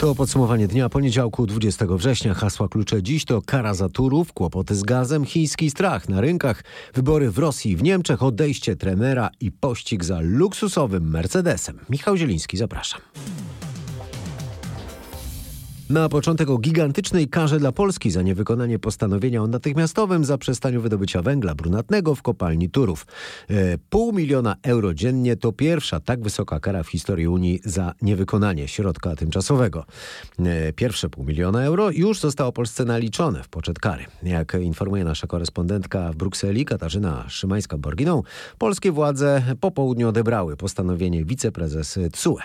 To podsumowanie dnia poniedziałku 20 września. Hasła klucze dziś to kara za Turów, kłopoty z gazem, chiński strach na rynkach, wybory w Rosji i w Niemczech, odejście trenera i pościg za luksusowym Mercedesem. Michał Zieliński, zapraszam. Na początek o gigantycznej karze dla Polski za niewykonanie postanowienia o natychmiastowym zaprzestaniu wydobycia węgla brunatnego w kopalni Turów. E, pół miliona euro dziennie to pierwsza tak wysoka kara w historii Unii za niewykonanie środka tymczasowego. E, pierwsze pół miliona euro już zostało Polsce naliczone w poczet kary. Jak informuje nasza korespondentka w Brukseli Katarzyna Szymańska-Borginą, polskie władze po południu odebrały postanowienie wiceprezes TSUE.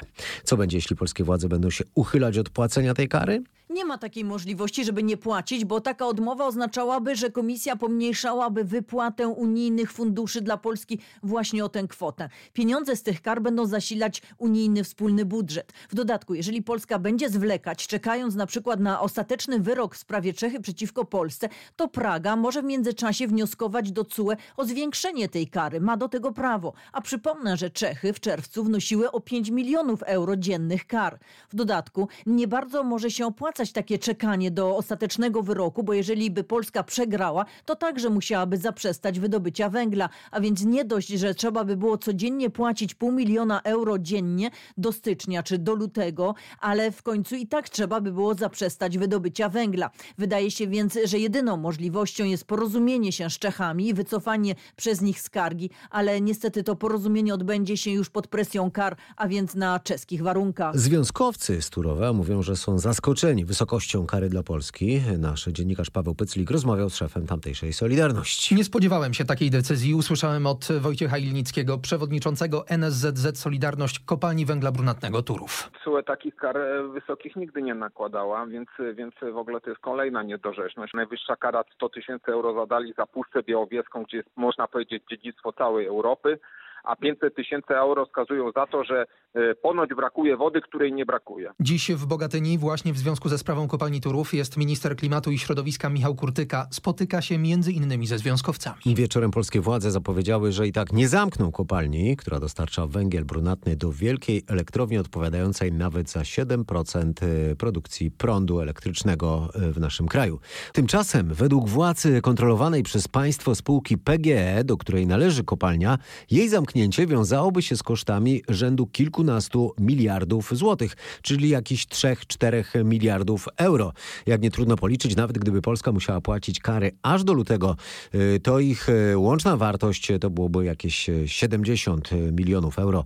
Co będzie, jeśli polskie władze będą się uchylać od płacenia tej kary? Nie ma takiej możliwości, żeby nie płacić, bo taka odmowa oznaczałaby, że komisja pomniejszałaby wypłatę unijnych funduszy dla Polski właśnie o tę kwotę. Pieniądze z tych kar będą zasilać unijny wspólny budżet. W dodatku, jeżeli Polska będzie zwlekać, czekając na przykład na ostateczny wyrok w sprawie Czechy przeciwko Polsce, to Praga może w międzyczasie wnioskować do CUE o zwiększenie tej kary. Ma do tego prawo. A przypomnę, że Czechy w czerwcu wnosiły o 5 milionów euro dziennych kar. W dodatku nie bardzo może się opłacać takie czekanie do ostatecznego wyroku, bo jeżeli by Polska przegrała, to także musiałaby zaprzestać wydobycia węgla. A więc nie dość, że trzeba by było codziennie płacić pół miliona euro dziennie do stycznia czy do lutego, ale w końcu i tak trzeba by było zaprzestać wydobycia węgla. Wydaje się więc, że jedyną możliwością jest porozumienie się z Czechami i wycofanie przez nich skargi, ale niestety to porozumienie odbędzie się już pod presją kar, a więc na czeskich warunkach. Związkowcy z Turowa mówią, że są zaskoczeni wysokością kary dla Polski. Nasz dziennikarz Paweł Pyclik rozmawiał z szefem tamtejszej Solidarności. Nie spodziewałem się takiej decyzji. Usłyszałem od Wojciecha Ilnickiego, przewodniczącego NSZZ Solidarność Kopalni Węgla Brunatnego Turów. TSUE takich kar e, wysokich nigdy nie nakładała, więc, więc w ogóle to jest kolejna niedorzeczność. Najwyższa kara 100 tysięcy euro zadali za Puszczę Białowieską, gdzie jest, można powiedzieć, dziedzictwo całej Europy a 500 tysięcy euro wskazują za to, że e, ponoć brakuje wody, której nie brakuje. Dziś w Bogatyni właśnie w związku ze sprawą kopalni Turów jest minister klimatu i środowiska Michał Kurtyka. Spotyka się między innymi ze związkowcami. Wieczorem polskie władze zapowiedziały, że i tak nie zamkną kopalni, która dostarcza węgiel brunatny do wielkiej elektrowni odpowiadającej nawet za 7% e, produkcji prądu elektrycznego e, w naszym kraju. Tymczasem według władzy kontrolowanej przez państwo spółki PGE, do której należy kopalnia, jej zamknięcie zamknięcie wiązałoby się z kosztami rzędu kilkunastu miliardów złotych, czyli jakichś 3-4 miliardów euro. Jak nie trudno policzyć, nawet gdyby Polska musiała płacić kary aż do lutego, y, to ich y, łączna wartość to byłoby jakieś 70 milionów euro.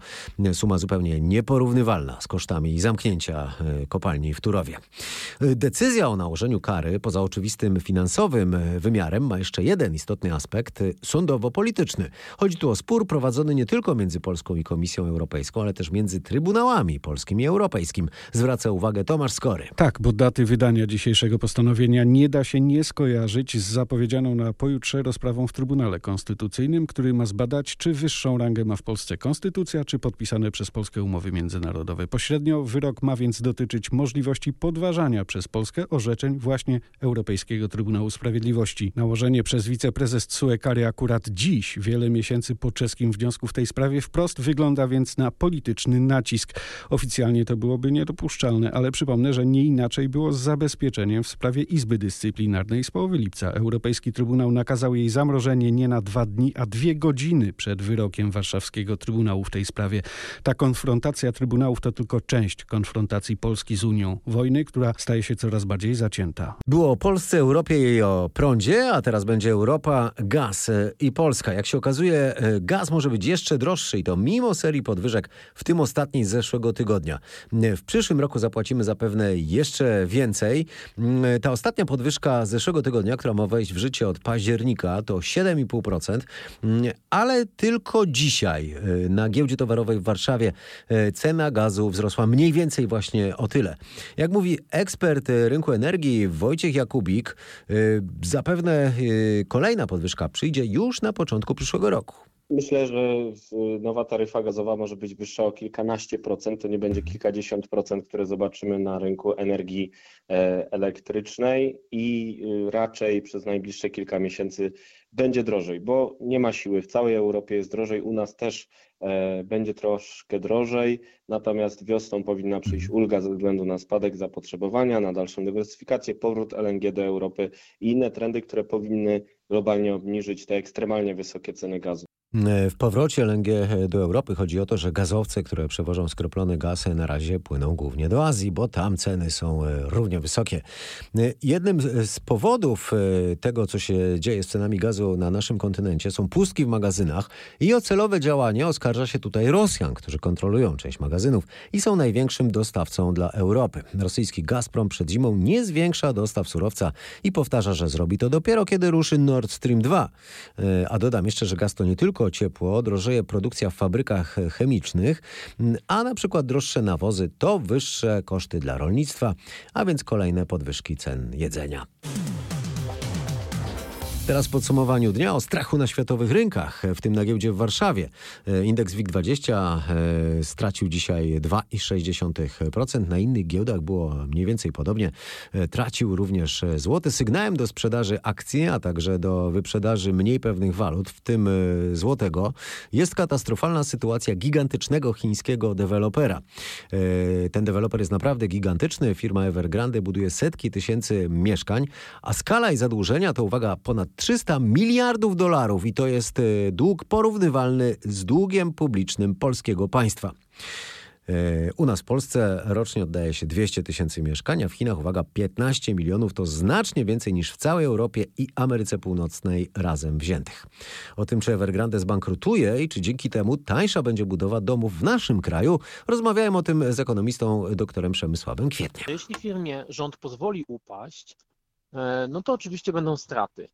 Suma zupełnie nieporównywalna z kosztami zamknięcia y, kopalni w Turowie. Decyzja o nałożeniu kary, poza oczywistym finansowym wymiarem, ma jeszcze jeden istotny aspekt sądowo-polityczny. Chodzi tu o spór prowadzony nie tylko między Polską i Komisją Europejską, ale też między Trybunałami Polskim i Europejskim. Zwraca uwagę Tomasz Skory. Tak, bo daty wydania dzisiejszego postanowienia nie da się nie skojarzyć z zapowiedzianą na pojutrze rozprawą w Trybunale Konstytucyjnym, który ma zbadać, czy wyższą rangę ma w Polsce konstytucja, czy podpisane przez Polskę umowy międzynarodowe. Pośrednio wyrok ma więc dotyczyć możliwości podważania przez Polskę orzeczeń właśnie Europejskiego Trybunału Sprawiedliwości. Nałożenie przez wiceprezes TSUE kary akurat dziś, wiele miesięcy po czeskim wniosku w tej sprawie wprost wygląda więc na polityczny nacisk. Oficjalnie to byłoby niedopuszczalne, ale przypomnę, że nie inaczej było z zabezpieczeniem w sprawie Izby Dyscyplinarnej z połowy lipca. Europejski Trybunał nakazał jej zamrożenie nie na dwa dni, a dwie godziny przed wyrokiem Warszawskiego Trybunału w tej sprawie. Ta konfrontacja Trybunałów to tylko część konfrontacji Polski z Unią. Wojny, która staje się coraz bardziej zacięta. Było o Polsce, Europie i o prądzie, a teraz będzie Europa, gaz i Polska. Jak się okazuje, gaz może być jeszcze droższy i to mimo serii podwyżek, w tym ostatniej z zeszłego tygodnia. W przyszłym roku zapłacimy zapewne jeszcze więcej. Ta ostatnia podwyżka z zeszłego tygodnia, która ma wejść w życie od października, to 7,5%, ale tylko dzisiaj e, na giełdzie towarowej w Warszawie e, cena gazu wzrosła mniej więcej właśnie o tyle. Jak mówi ekspert rynku energii Wojciech Jakubik, e, zapewne kolejna podwyżka przyjdzie już na początku przyszłego roku. Myślę, że nowa taryfa gazowa może być wyższa o kilkanaście procent, to nie będzie kilkadziesiąt procent, które zobaczymy na rynku energii e, elektrycznej i y, raczej przez najbliższe kilka miesięcy będzie drożej, bo nie ma siły. W całej Europie jest drożej, u nas też e, będzie troszkę drożej, natomiast wiosną powinna przyjść ulga ze względu na spadek zapotrzebowania, na dalszą dywersyfikację, powrót LNG do Europy i inne trendy, które powinny globalnie obniżyć te ekstremalnie wysokie ceny gazu. W powrocie LNG do Europy chodzi o to, że gazowce, które przewożą skroplony gaz na razie płyną głównie do Azji, bo tam ceny są e, równie wysokie. E, jednym z powodów e, tego, co się dzieje z cenami gazu na naszym kontynencie są pustki w magazynach i o celowe działanie oskarża się tutaj Rosjan, którzy kontrolują część magazynów i są największym dostawcą dla Europy. Rosyjski Gazprom przed zimą nie zwiększa dostaw surowca i powtarza, że zrobi to dopiero kiedy ruszy Nord Stream 2. A dodam jeszcze, że gaz to nie tylko tylko ciepło, drożeje produkcja w fabrykach chemicznych, a na przykład droższe nawozy to wyższe koszty dla rolnictwa, a więc kolejne podwyżki cen jedzenia. Teraz w podsumowaniu dnia o strachu na światowych rynkach, w tym na giełdzie w Warszawie. E, indeks WIG20 e, stracił dzisiaj 2,6%. Na innych giełdach było mniej więcej podobnie. E, tracił również złoty. Sygnałem do sprzedaży akcji, a także do wyprzedaży mniej pewnych walut, w tym złotego, jest katastrofalna sytuacja gigantycznego chińskiego dewelopera. Ten deweloper jest naprawdę gigantyczny. Firma Evergrande buduje setki tysięcy mieszkań, a skala i zadłużenia to uwaga ponad 300 miliardów dolarów i to jest e, dług porównywalny z długiem publicznym polskiego państwa. E, u nas w Polsce rocznie oddaje się 200 tysięcy mieszkań, a w Chinach, uwaga, 15 milionów to znacznie więcej niż w całej Europie i Ameryce Północnej razem wziętych. O tym, czy Evergrande zbankrutuje i czy dzięki temu tańsza będzie budowa domów w naszym kraju, rozmawiałem o tym z ekonomistą doktorem Przemysławem Kwietniem. Jeśli firmie rząd pozwoli upaść, e, no to oczywiście będą straty.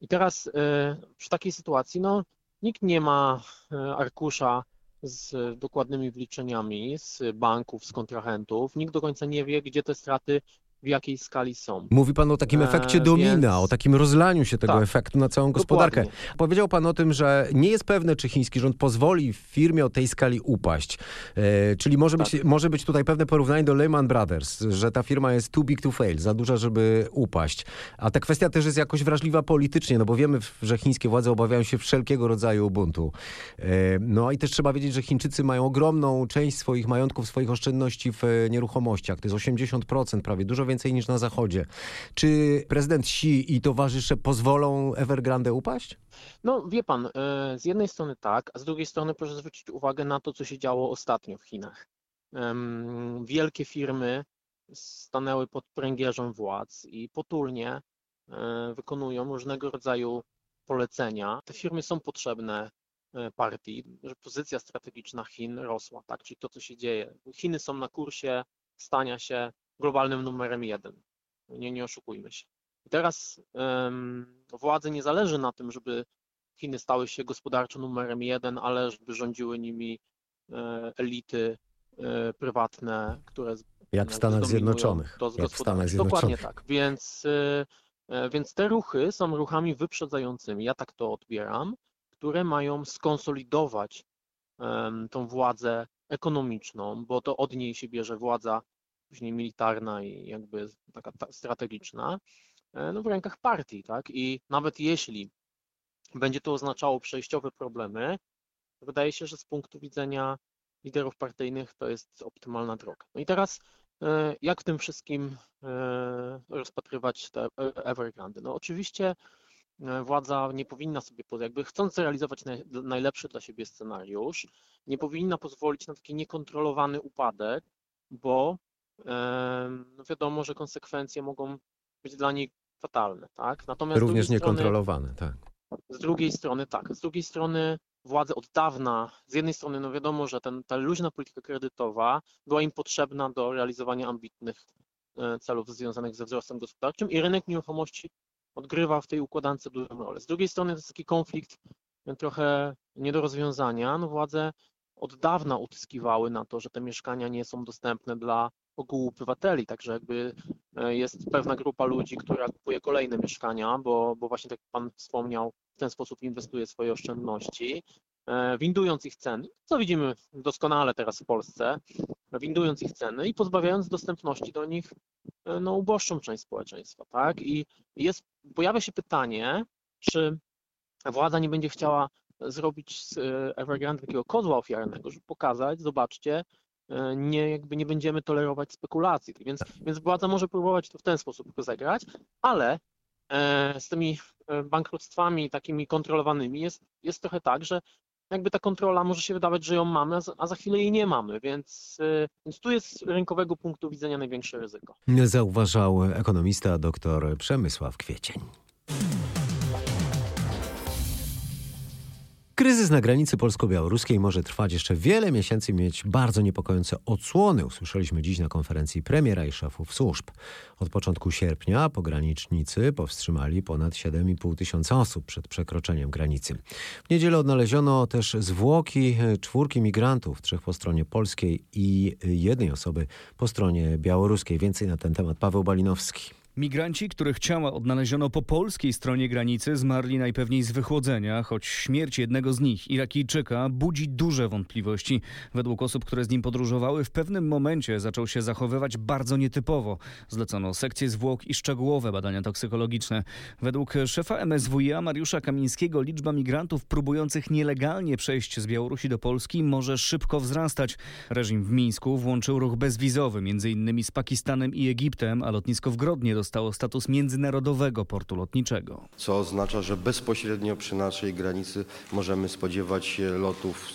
I teraz e, przy takiej sytuacji, no, nikt nie ma e, arkusza z dokładnymi wliczeniami z banków, z kontrahentów. Nikt do końca nie wie, gdzie te straty w jakiej skali są. Mówi pan o takim efekcie e, domina, więc... o takim rozlaniu się tego tak, efektu na całą gospodarkę. Dokładnie. Powiedział pan o tym, że nie jest pewne, czy chiński rząd pozwoli firmie o tej skali upaść. E, czyli może, tak. być, może być tutaj pewne porównanie do Lehman Brothers, że ta firma jest too big to fail, za duża, żeby upaść. A ta kwestia też jest jakoś wrażliwa politycznie, no bo wiemy, że chińskie władze obawiają się wszelkiego rodzaju buntu. E, no i też trzeba wiedzieć, że Chińczycy mają ogromną część swoich majątków, swoich oszczędności w e, nieruchomościach. To jest 80% prawie, dużo więcej niż na Zachodzie. Czy prezydent Xi i towarzysze pozwolą Evergrande upaść? No wie pan, e, z jednej strony tak, a z drugiej strony proszę zwrócić uwagę na to, co się działo ostatnio w Chinach. Wielkie firmy stanęły pod pręgierzem władz i potulnie e, wykonują różnego rodzaju polecenia. Te firmy są potrzebne e, partii, że pozycja strategiczna Chin rosła, tak? Czyli to, co się dzieje. Chiny są na kursie stania się globalnym numerem jeden. Nie, nie oszukujmy się. I teraz um, władzy nie zależy na tym, żeby Chiny stały się gospodarczo numerem jeden, ale żeby rządziły nimi e, elity e, prywatne, które jak w Stanach Zjednoczonych. To jak w Stanach Zjednoczonych. Dokładnie tak. Więc, e, e, więc te ruchy są ruchami wyprzedzającymi, ja tak to odbieram, które mają skonsolidować tą władzę ekonomiczną, bo to od niej się bierze władza później militarna i jakby taka strategiczna, e, no w rękach partii, tak? I nawet jeśli będzie to oznaczało przejściowe problemy, wydaje się, że z punktu widzenia liderów partyjnych to jest optymalna droga. No i teraz e, jak w tym wszystkim e, rozpatrywać te Evergrande? No oczywiście władza nie powinna sobie, jakby chcąc zrealizować najlepszy dla siebie scenariusz, nie powinna pozwolić na taki niekontrolowany upadek, bo no wiadomo, że konsekwencje mogą być dla nich fatalne, tak? Natomiast Również niekontrolowane, tak. Z drugiej strony tak, z drugiej strony władze od dawna, z jednej strony no wiadomo, że ten, ta luźna polityka kredytowa była im potrzebna do realizowania ambitnych e, celów związanych ze wzrostem gospodarczym i rynek nieruchomości odgrywa w tej układance dużą rolę. Z drugiej strony to jest taki konflikt e, trochę nie do rozwiązania. No władze od dawna utyskiwały na to, że te mieszkania nie są dostępne dla ogółu obywateli, także jakby e, jest pewna grupa ludzi, która kupuje kolejne mieszkania, bo, bo właśnie tak Pan wspomniał, w ten sposób inwestuje swoje oszczędności. e, windując ich cen, co widzimy doskonale teraz w Polsce, windując ich ceny i pozbawiając dostępności do nich e, no, uboższą część społeczeństwa, tak? I jest, pojawia się pytanie, czy władza nie będzie chciała zrobić z Evergrande takiego kozła ofiarnego, żeby pokazać, zobaczcie, nie, jakby nie będziemy tolerować spekulacji. Więc, więc władza może próbować to w ten sposób rozegrać, ale e, z tymi bankructwami takimi kontrolowanymi jest, jest trochę tak, że jakby ta kontrola może się wydawać, że ją mamy, a za chwilę jej nie mamy, więc, więc tu jest z rynkowego punktu widzenia największe ryzyko. Zauważał ekonomista dr Przemysław Kwiecień. Kryzys na granicy polsko-białoruskiej może trwać jeszcze wiele miesięcy i mieć bardzo niepokojące odsłony. Usłyszeliśmy dziś na konferencji premiera i szefów służb. Od początku sierpnia pogranicznicy powstrzymali ponad 7,5 tysiąca osób przed przekroczeniem granicy. W niedzielę odnaleziono też zwłoki czwórki migrantów, trzech po stronie polskiej i jednej osoby po stronie białoruskiej. Więcej na ten temat Paweł Balinowski. Migranci, których ciała odnaleziono po polskiej stronie granicy, zmarli najpewniej z wychłodzenia, choć śmierć jednego z nich, Irakijczyka, budzi duże wątpliwości. Według osób, które z nim podróżowały, w pewnym momencie zaczął się zachowywać bardzo nietypowo. Zlecono sekcję zwłok i szczegółowe badania toksykologiczne. Według szefa MSWiA Mariusza Kamińskiego liczba migrantów próbujących nielegalnie przejść z Białorusi do Polski może szybko wzrastać. Reżim w Mińsku włączył ruch bezwizowy, m.in. z Pakistanem i Egiptem, a lotnisko w Grodnie dostało status międzynarodowego portu lotniczego. Co oznacza, że bezpośrednio przy naszej granicy możemy spodziewać się lotów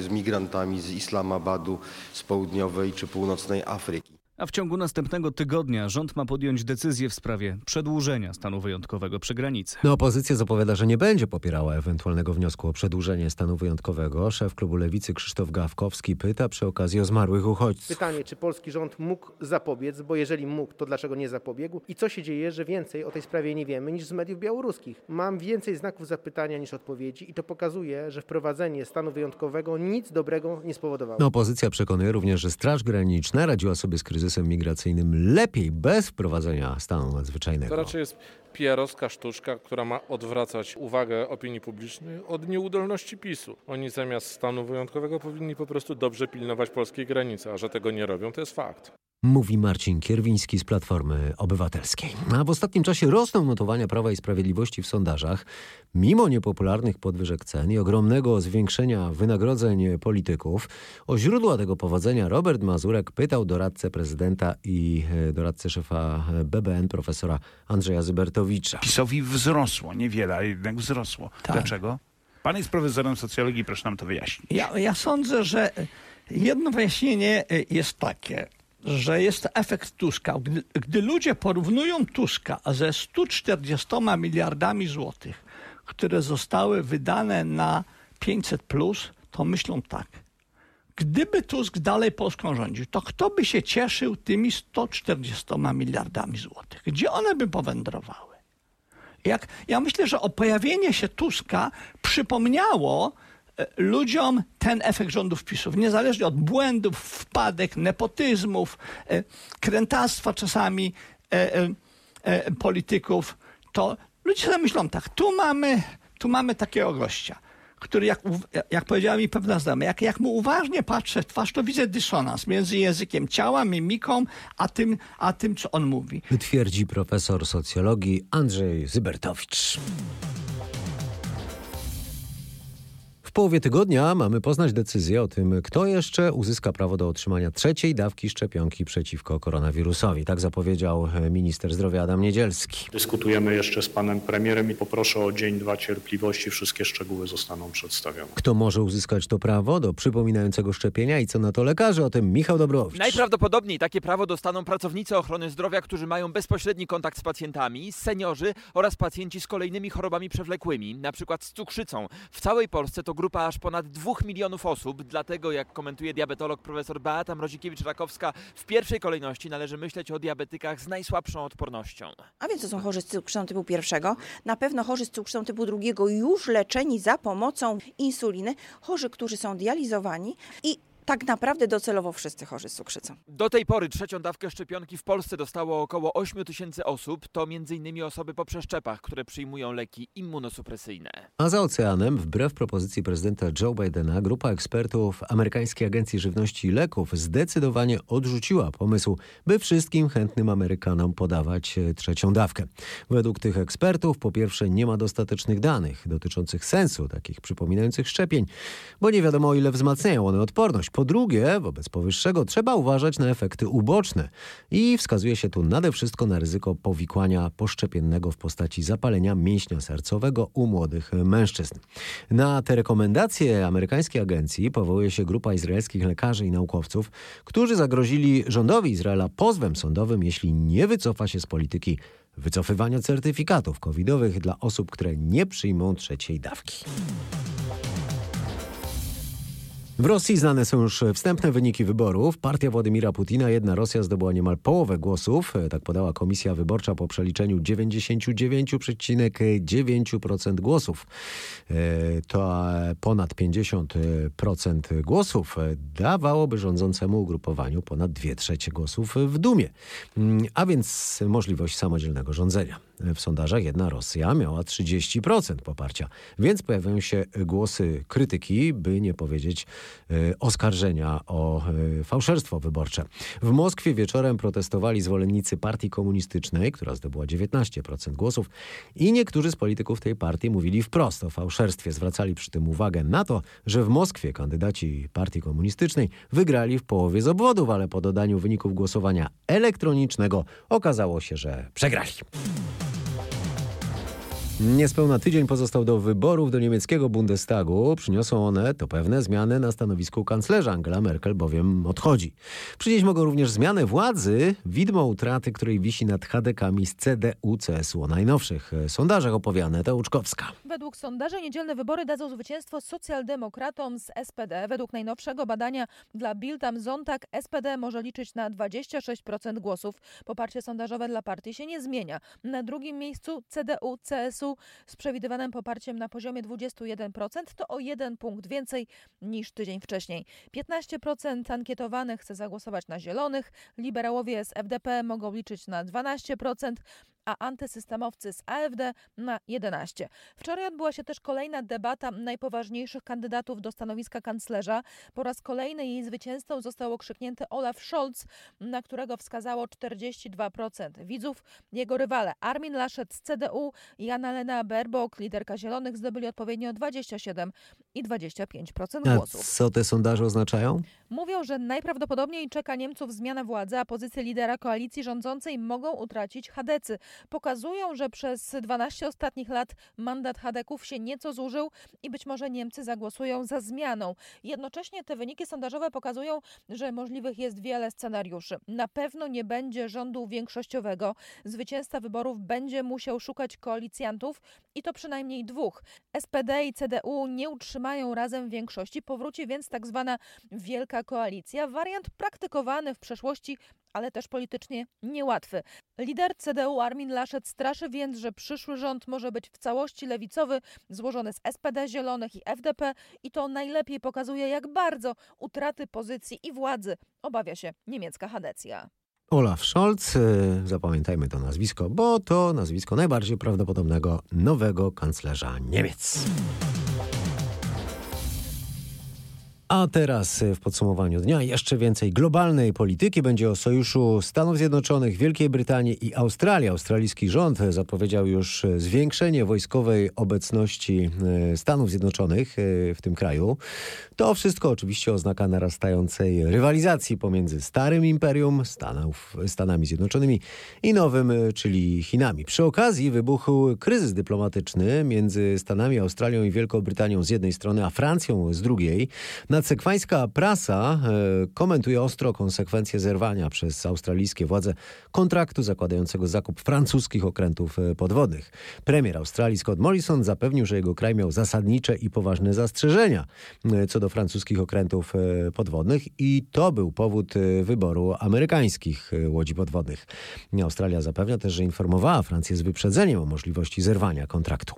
z migrantami z Islamabadu, z południowej czy północnej Afryki. A w ciągu następnego tygodnia rząd ma podjąć decyzję w sprawie przedłużenia stanu wyjątkowego przy granicy. No, opozycja zapowiada, że nie będzie popierała ewentualnego wniosku o przedłużenie stanu wyjątkowego. Szef klubu Lewicy Krzysztof Gawkowski pyta przy okazji o zmarłych uchodźców. Pytanie, czy polski rząd mógł zapobiec, bo jeżeli mógł, to dlaczego nie zapobiegł? I co się dzieje, że więcej o tej sprawie nie wiemy niż z mediów białoruskich? Mam więcej znaków zapytania niż odpowiedzi i to pokazuje, że wprowadzenie stanu wyjątkowego nic dobrego nie spowodowało. No, opozycja przekonuje również, że Straż Graniczna radziła sobie z kryzysem kryzysem migracyjnym lepiej bez wprowadzenia stanu nadzwyczajnego. To raczej jest PR-owska sztuczka, która ma odwracać uwagę opinii publicznej od nieudolności PiSu. Oni zamiast stanu wyjątkowego powinni po prostu dobrze pilnować polskiej granicy, a że tego nie robią, to jest fakt. Mówi Marcin Kierwiński z Platformy Obywatelskiej. A w ostatnim czasie rosną notowania Prawa i Sprawiedliwości w sondażach. Mimo niepopularnych podwyżek cen i ogromnego zwiększenia wynagrodzeń polityków, o źródła tego powodzenia Robert Mazurek pytał doradcę prezydenta i e, doradcę szefa BBN profesora Andrzeja Zybertowicza. PiSowi wzrosło, niewiele, ale jednak wzrosło. Tak. Dlaczego? Pan jest profesorem socjologii, proszę nam to wyjaśnić. Ja, ja sądzę, że jedno wyjaśnienie jest takie że jest efekt Tuska. Gdy, gdy ludzie porównują Tuska ze 140 miliardami złotych, które zostały wydane na 500, plus, to myślą tak. Gdyby Tusk dalej Polską rządził, to kto by się cieszył tymi 140 miliardami złotych? Gdzie one by powędrowały? Jak, ja myślę, że o pojawienie się Tuska przypomniało ludziom ten efekt rządów PiSów, niezależnie od błędów, wpadek, nepotyzmów, e, krętactwa czasami e, polityków, to ludzie sobie myślą tak, tu mamy, tu mamy takiego gościa, który, jak, jak powiedziała mi pewna znajoma, jak, jak mu uważnie patrzę w twarz, to widzę dysonans między językiem ciała, mimiką, a tym, a tym co on mówi. Twierdzi profesor socjologii Andrzej Zybertowicz połowie tygodnia mamy poznać decyzję o tym, kto jeszcze uzyska prawo do otrzymania trzeciej dawki szczepionki przeciwko koronawirusowi. Tak zapowiedział minister zdrowia Adam Niedzielski. Dyskutujemy jeszcze z panem premierem i poproszę o dzień, dwa cierpliwości. Wszystkie szczegóły zostaną przedstawione. Kto może uzyskać to prawo do przypominającego szczepienia i co na to lekarze? O tym Michał Dobrowicz. Najprawdopodobniej takie prawo dostaną pracownicy ochrony zdrowia, którzy mają bezpośredni kontakt z pacjentami, seniorzy oraz pacjenci z kolejnymi chorobami przewlekłymi, na przykład z cukrzycą. W całej Polsce to grupa grupa aż ponad 2 milionów osób, dlatego jak komentuje diabetolog profesor Beata Mrozikiewicz-Rakowska, w pierwszej kolejności należy myśleć o diabetykach z najsłabszą odpornością. A więc to są chorzy z cukrzycą typu pierwszego, na pewno chorzy z cukrzycą typu drugiego już leczeni za pomocą insuliny, chorzy, którzy są dializowani i tak naprawdę docelowo wszyscy chorzy z cukrzycą. Do tej pory trzecią dawkę szczepionki w Polsce dostało około 8 tysięcy osób. To m.in. osoby po przeszczepach, które przyjmują leki immunosupresyjne. A za oceanem, wbrew propozycji prezydenta Joe Bidena, grupa ekspertów Amerykańskiej Agencji Żywności i Leków zdecydowanie odrzuciła pomysł, by wszystkim chętnym Amerykanom podawać e, trzecią dawkę. Według tych ekspertów, po pierwsze, nie ma dostatecznych danych dotyczących sensu takich przypominających szczepień, bo nie wiadomo o ile wzmacniają one odporność. Po drugie, wobec powyższego trzeba uważać na efekty uboczne i wskazuje się tu nade wszystko na ryzyko powikłania poszczepiennego w postaci zapalenia mięśnia sercowego u młodych mężczyzn. Na te rekomendacje amerykańskiej agencji powołuje się grupa izraelskich lekarzy i naukowców, którzy zagrozili rządowi Izraela pozwem sądowym, jeśli nie wycofa się z polityki wycofywania certyfikatów covidowych dla osób, które nie przyjmą trzeciej dawki. W Rosji znane są już wstępne wyniki wyborów. Partia Władimira Putina, jedna Rosja, zdobyła niemal połowę głosów. Tak podała komisja wyborcza po przeliczeniu 99,9% głosów. E, to ponad 50% głosów dawałoby rządzącemu ugrupowaniu ponad 2 trzecie głosów w Dumie, mm, a więc możliwość samodzielnego rządzenia. W sondażach jedna Rosja miała 30% poparcia, więc pojawiają się głosy krytyki, by nie powiedzieć e, oskarżenia o e, fałszerstwo wyborcze. W Moskwie wieczorem protestowali zwolennicy partii komunistycznej, która zdobyła 19% głosów i niektórzy z polityków tej partii mówili wprost o fałszerstwie. Zwracali przy tym uwagę na to, że w Moskwie kandydaci partii komunistycznej wygrali w połowie z obwodów, ale po dodaniu wyników głosowania elektronicznego okazało się, że przegrali. Niespełna tydzień pozostał do wyborów do niemieckiego Bundestagu. Przyniosą one, to pewne, zmiany na stanowisku kanclerza. Angela Merkel bowiem odchodzi. Przynieść mogą również zmianę władzy, widmo utraty, której wisi nad HDK-ami z CDU-CSU. O najnowszych sondażach opowiada Aneta Łuczkowska. Według sondaży niedzielne wybory dadzą zwycięstwo socjaldemokratom z SPD. Według najnowszego badania dla Bild am Sonntag SPD może liczyć na 26% głosów. Poparcie sondażowe dla partii się nie zmienia. Na drugim miejscu CDU-CSU z przewidywanym poparciem na poziomie 21%, to o jeden punkt więcej niż tydzień wcześniej. 15% ankietowanych chce zagłosować na zielonych, liberałowie z FDP mogą liczyć na 12%, a antysystemowcy z AfD na 11. Wczoraj odbyła się też kolejna debata najpoważniejszych kandydatów do stanowiska kanclerza. Po raz kolejny jej zwycięzcą został okrzyknięty Olaf Scholz, na którego wskazało 42% widzów. Jego rywale Armin Laschet z CDU i Annalena Baerbock, liderka Zielonych, zdobyli odpowiednio 27 i 25% głosów. A co te sondaże oznaczają? Mówią, że najprawdopodobniej czeka Niemców zmiana władzy, a pozycję lidera koalicji rządzącej mogą utracić Chadecy. Pokazują, że przez 12 ostatnich lat mandat Hadeków się nieco zużył i być może Niemcy zagłosują za zmianą. Jednocześnie te wyniki sondażowe pokazują, że możliwych jest wiele scenariuszy. Na pewno nie będzie rządu większościowego. Zwycięzca wyborów będzie musiał szukać koalicjantów i to przynajmniej dwóch. SPD i CDU nie utrzymają razem większości, powróci więc tak zwana wielka koalicja, wariant praktykowany w przeszłości, ale też politycznie niełatwy. Lider CDU Armin Laschet straszy więc, że przyszły rząd może być w całości lewicowy, złożony z SPD, Zielonych i FDP i to najlepiej pokazuje, jak bardzo utraty pozycji i władzy obawia się niemiecka Hadecja. Olaf Scholz, zapamiętajmy to nazwisko, bo to nazwisko najbardziej prawdopodobnego nowego kanclerza Niemiec. A teraz w podsumowaniu dnia jeszcze więcej globalnej polityki. Będzie o sojuszu Stanów Zjednoczonych, Wielkiej Brytanii i Australii. Australijski rząd zapowiedział już zwiększenie wojskowej obecności Stanów Zjednoczonych w tym kraju. To wszystko oczywiście oznaka narastającej rywalizacji pomiędzy starym imperium Stanów, Stanami Zjednoczonymi i nowym, czyli Chinami. Przy okazji wybuchł kryzys dyplomatyczny między Stanami, Australią i Wielką Brytanią z jednej strony, a Francją z drugiej. Nadsekwańska prasa e, komentuje ostro konsekwencje zerwania przez australijskie władze kontraktu zakładającego zakup francuskich okrętów e, podwodnych. Premier Australii Scott Morrison zapewnił, że jego kraj miał zasadnicze i poważne zastrzeżenia e, co do francuskich okrętów podwodnych i to był powód wyboru amerykańskich łodzi podwodnych. Australia zapewnia też, że informowała Francję z wyprzedzeniem o możliwości zerwania kontraktu.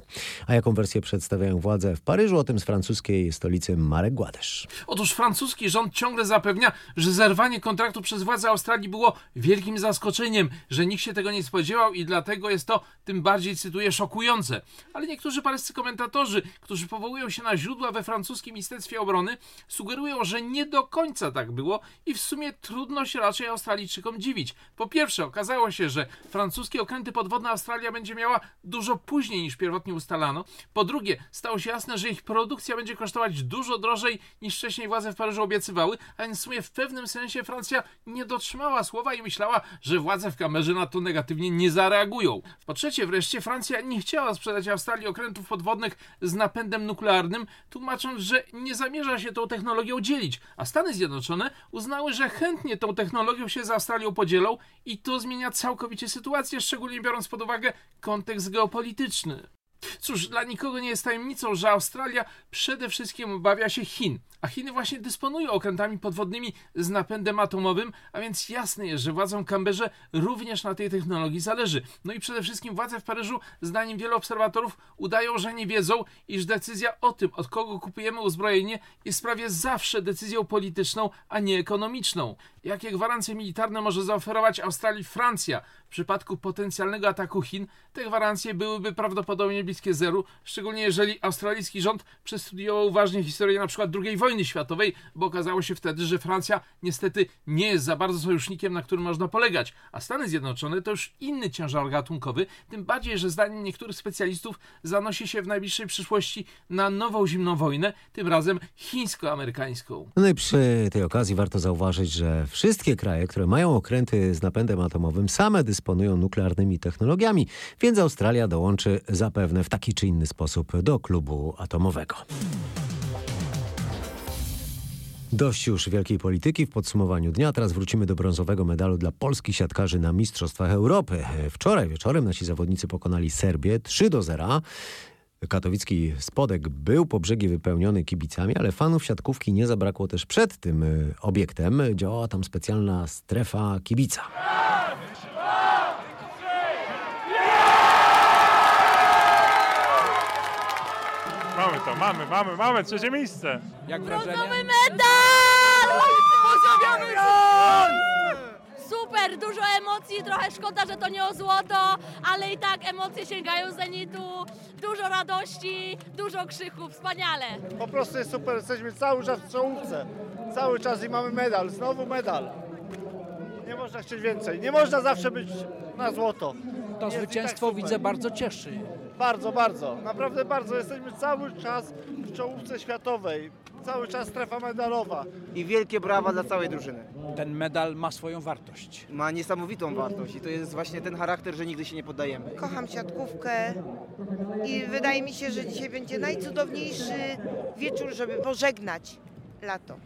A jaką wersję przedstawiają władze w Paryżu? O tym z francuskiej stolicy Marek Gładesz. Otóż francuski rząd ciągle zapewnia, że zerwanie kontraktu przez władze Australii było wielkim zaskoczeniem, że nikt się tego nie spodziewał i dlatego jest to tym bardziej, cytuję, szokujące. Ale niektórzy pańscy komentatorzy, którzy powołują się na źródła we francuskim Ministerstwie Obrony, sugerują, że nie do końca tak było i w sumie trudno się raczej Australijczykom dziwić. Po pierwsze, okazało się, że francuskie okręty podwodne Australia będzie miała dużo później niż pierwotnie ustalano. Po drugie, stało się jasne, że ich produkcja będzie kosztować dużo drożej niż wcześniej władze w Paryżu obiecywały, a więc w sumie w pewnym sensie Francja nie dotrzymała słowa i myślała, że władze w kamerze na to negatywnie nie zareagują. Po trzecie wreszcie, Francja nie chciała sprzedać Australii okrętów podwodnych z napędem nuklearnym, tłumacząc, że nie zamierza się tą technologią dzielić, a Stany Zjednoczone uznały, że chętnie tą technologią się z Australią podzielą i to zmienia całkowicie sytuację, szczególnie biorąc pod uwagę kontekst geopolityczny. Cóż, dla nikogo nie jest tajemnicą, że Australia przede wszystkim obawia się Chin, a Chiny właśnie dysponują okrętami podwodnymi z napędem atomowym, a więc jasne jest, że władzom Kamberze również na tej technologii zależy. No i przede wszystkim władze w Paryżu, zdaniem wielu obserwatorów, udają, że nie wiedzą, iż decyzja o tym, od kogo kupujemy uzbrojenie, jest prawie zawsze decyzją polityczną, a nie ekonomiczną. Jakie gwarancje militarne może zaoferować Australii Francja w przypadku potencjalnego ataku Chin? Te gwarancje byłyby prawdopodobnie bliskie zeru, szczególnie jeżeli australijski rząd przestudiował uważnie historię np. II wojny światowej, bo okazało się wtedy, że Francja niestety nie jest za bardzo sojusznikiem, na którym można polegać, a Stany Zjednoczone to już inny ciężar gatunkowy, tym bardziej, że zdaniem niektórych specjalistów zanosi się w najbliższej przyszłości na nową zimną wojnę, tym razem chińsko-amerykańską. No i przy tej okazji warto zauważyć, że wszystkie kraje, które mają okręty z napędem atomowym, same dysponują nuklearnymi technologiami, więc Australia dołączy zapewne w taki czy inny sposób do klubu atomowego. Dość już wielkiej polityki w podsumowaniu dnia. Teraz wrócimy do brązowego medalu dla polskich siatkarzy na Mistrzostwach Europy. Wczoraj wieczorem nasi zawodnicy pokonali Serbię 3 do 0. Katowicki spodek był po brzegi wypełniony kibicami, ale fanów siatkówki nie zabrakło też przed tym obiektem. Działała tam specjalna strefa kibica. Mamy to, mamy, mamy, mamy trzecie miejsce. Jak Brązowy medal! Pozdrawiamy Super, dużo emocji, trochę szkoda, że to nie o złoto, ale i tak emocje sięgają zenitu, dużo radości, dużo krzyku, wspaniale. Po prostu jest super, jesteśmy cały czas w czołówce, cały czas i mamy medal, znowu medal. Nie można chcieć więcej, nie można zawsze być na złoto. To Jest i zwycięstwo tak super. widzę bardzo cieszy. Bardzo, bardzo, naprawdę bardzo. Jesteśmy cały czas w czołówce światowej, cały czas strefa medalowa. I wielkie brawa dla całej drużyny. Ten medal ma swoją wartość. Ma niesamowitą wartość i to jest właśnie ten charakter, że nigdy się nie poddajemy. Kocham siatkówkę i wydaje mi się, że dzisiaj będzie najcudowniejszy wieczór, żeby pożegnać lato.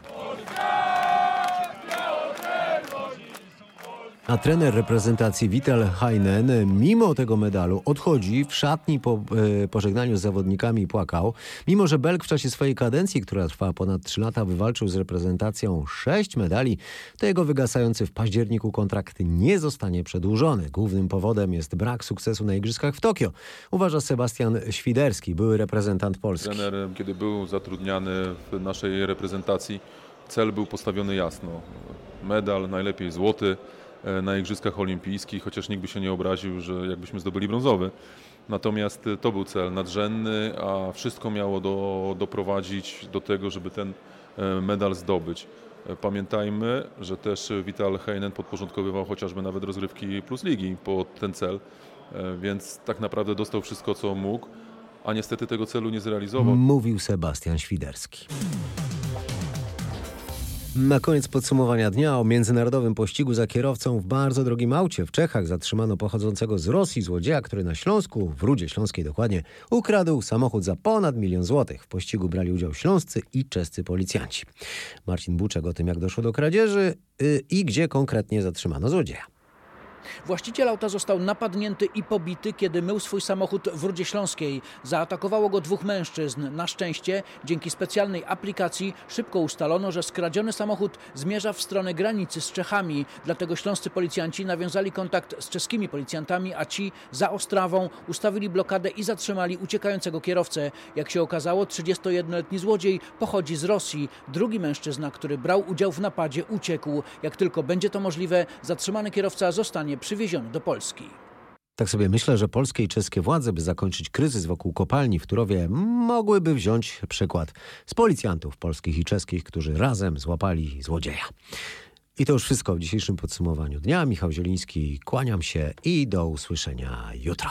A trener reprezentacji Vital Heinen mimo tego medalu odchodzi w szatni po e, pożegnaniu z zawodnikami płakał. Mimo, że Belg w czasie swojej kadencji, która trwała ponad 3 lata, wywalczył z reprezentacją 6 medali, to jego wygasający w październiku kontrakt nie zostanie przedłużony. Głównym powodem jest brak sukcesu na Igrzyskach w Tokio, uważa Sebastian Świderski, były reprezentant Polski. Trener, kiedy był zatrudniany w naszej reprezentacji, cel był postawiony jasno. Medal, najlepiej złoty na Igrzyskach Olimpijskich, chociaż nikt by się nie obraził, że jakbyśmy zdobyli brązowy. Natomiast e, to był cel nadrzędny, a wszystko miało do, doprowadzić do tego, żeby ten e, medal zdobyć. E, Pamiętajmy, że też Vital Heinen podporządkowywał chociażby nawet rozgrywki plus ligi pod ten cel, e, więc tak naprawdę dostał wszystko, co mógł, a niestety tego celu nie zrealizował. Mówił Sebastian Świderski. Na koniec podsumowania dnia o międzynarodowym pościgu za kierowcą w bardzo drogim aucie w Czechach zatrzymano pochodzącego z Rosji złodzieja, który na Śląsku, w Rudzie Śląskiej dokładnie, ukradł samochód za ponad milion złotych. W pościgu brali udział śląscy i czescy policjanci. Marcin Buczek o tym, jak doszło do kradzieży yy, i gdzie konkretnie zatrzymano złodzieja. Właściciel auta został napadnięty i pobity, kiedy mył swój samochód w Rudzie Śląskiej. Zaatakowało go dwóch mężczyzn. Na szczęście, dzięki specjalnej aplikacji, szybko ustalono, że skradziony samochód zmierza w stronę granicy z Czechami. Dlatego śląscy policjanci nawiązali kontakt z czeskimi policjantami, a ci za Ostrawą ustawili blokadę i zatrzymali uciekającego kierowcę. Jak się okazało, 31-letni złodziej pochodzi z Rosji. Drugi mężczyzna, który brał udział w napadzie, uciekł. Jak tylko będzie to możliwe, zatrzymany kierowca zostanie przywieziony do Polski. Tak sobie myślę, że polskie i czeskie władze, by zakończyć kryzys wokół kopalni w Turowie, mogłyby wziąć przykład z policjantów polskich i czeskich, którzy razem złapali złodzieja. I to już wszystko w dzisiejszym podsumowaniu dnia. Michał Zieliński, kłaniam się i do usłyszenia jutro.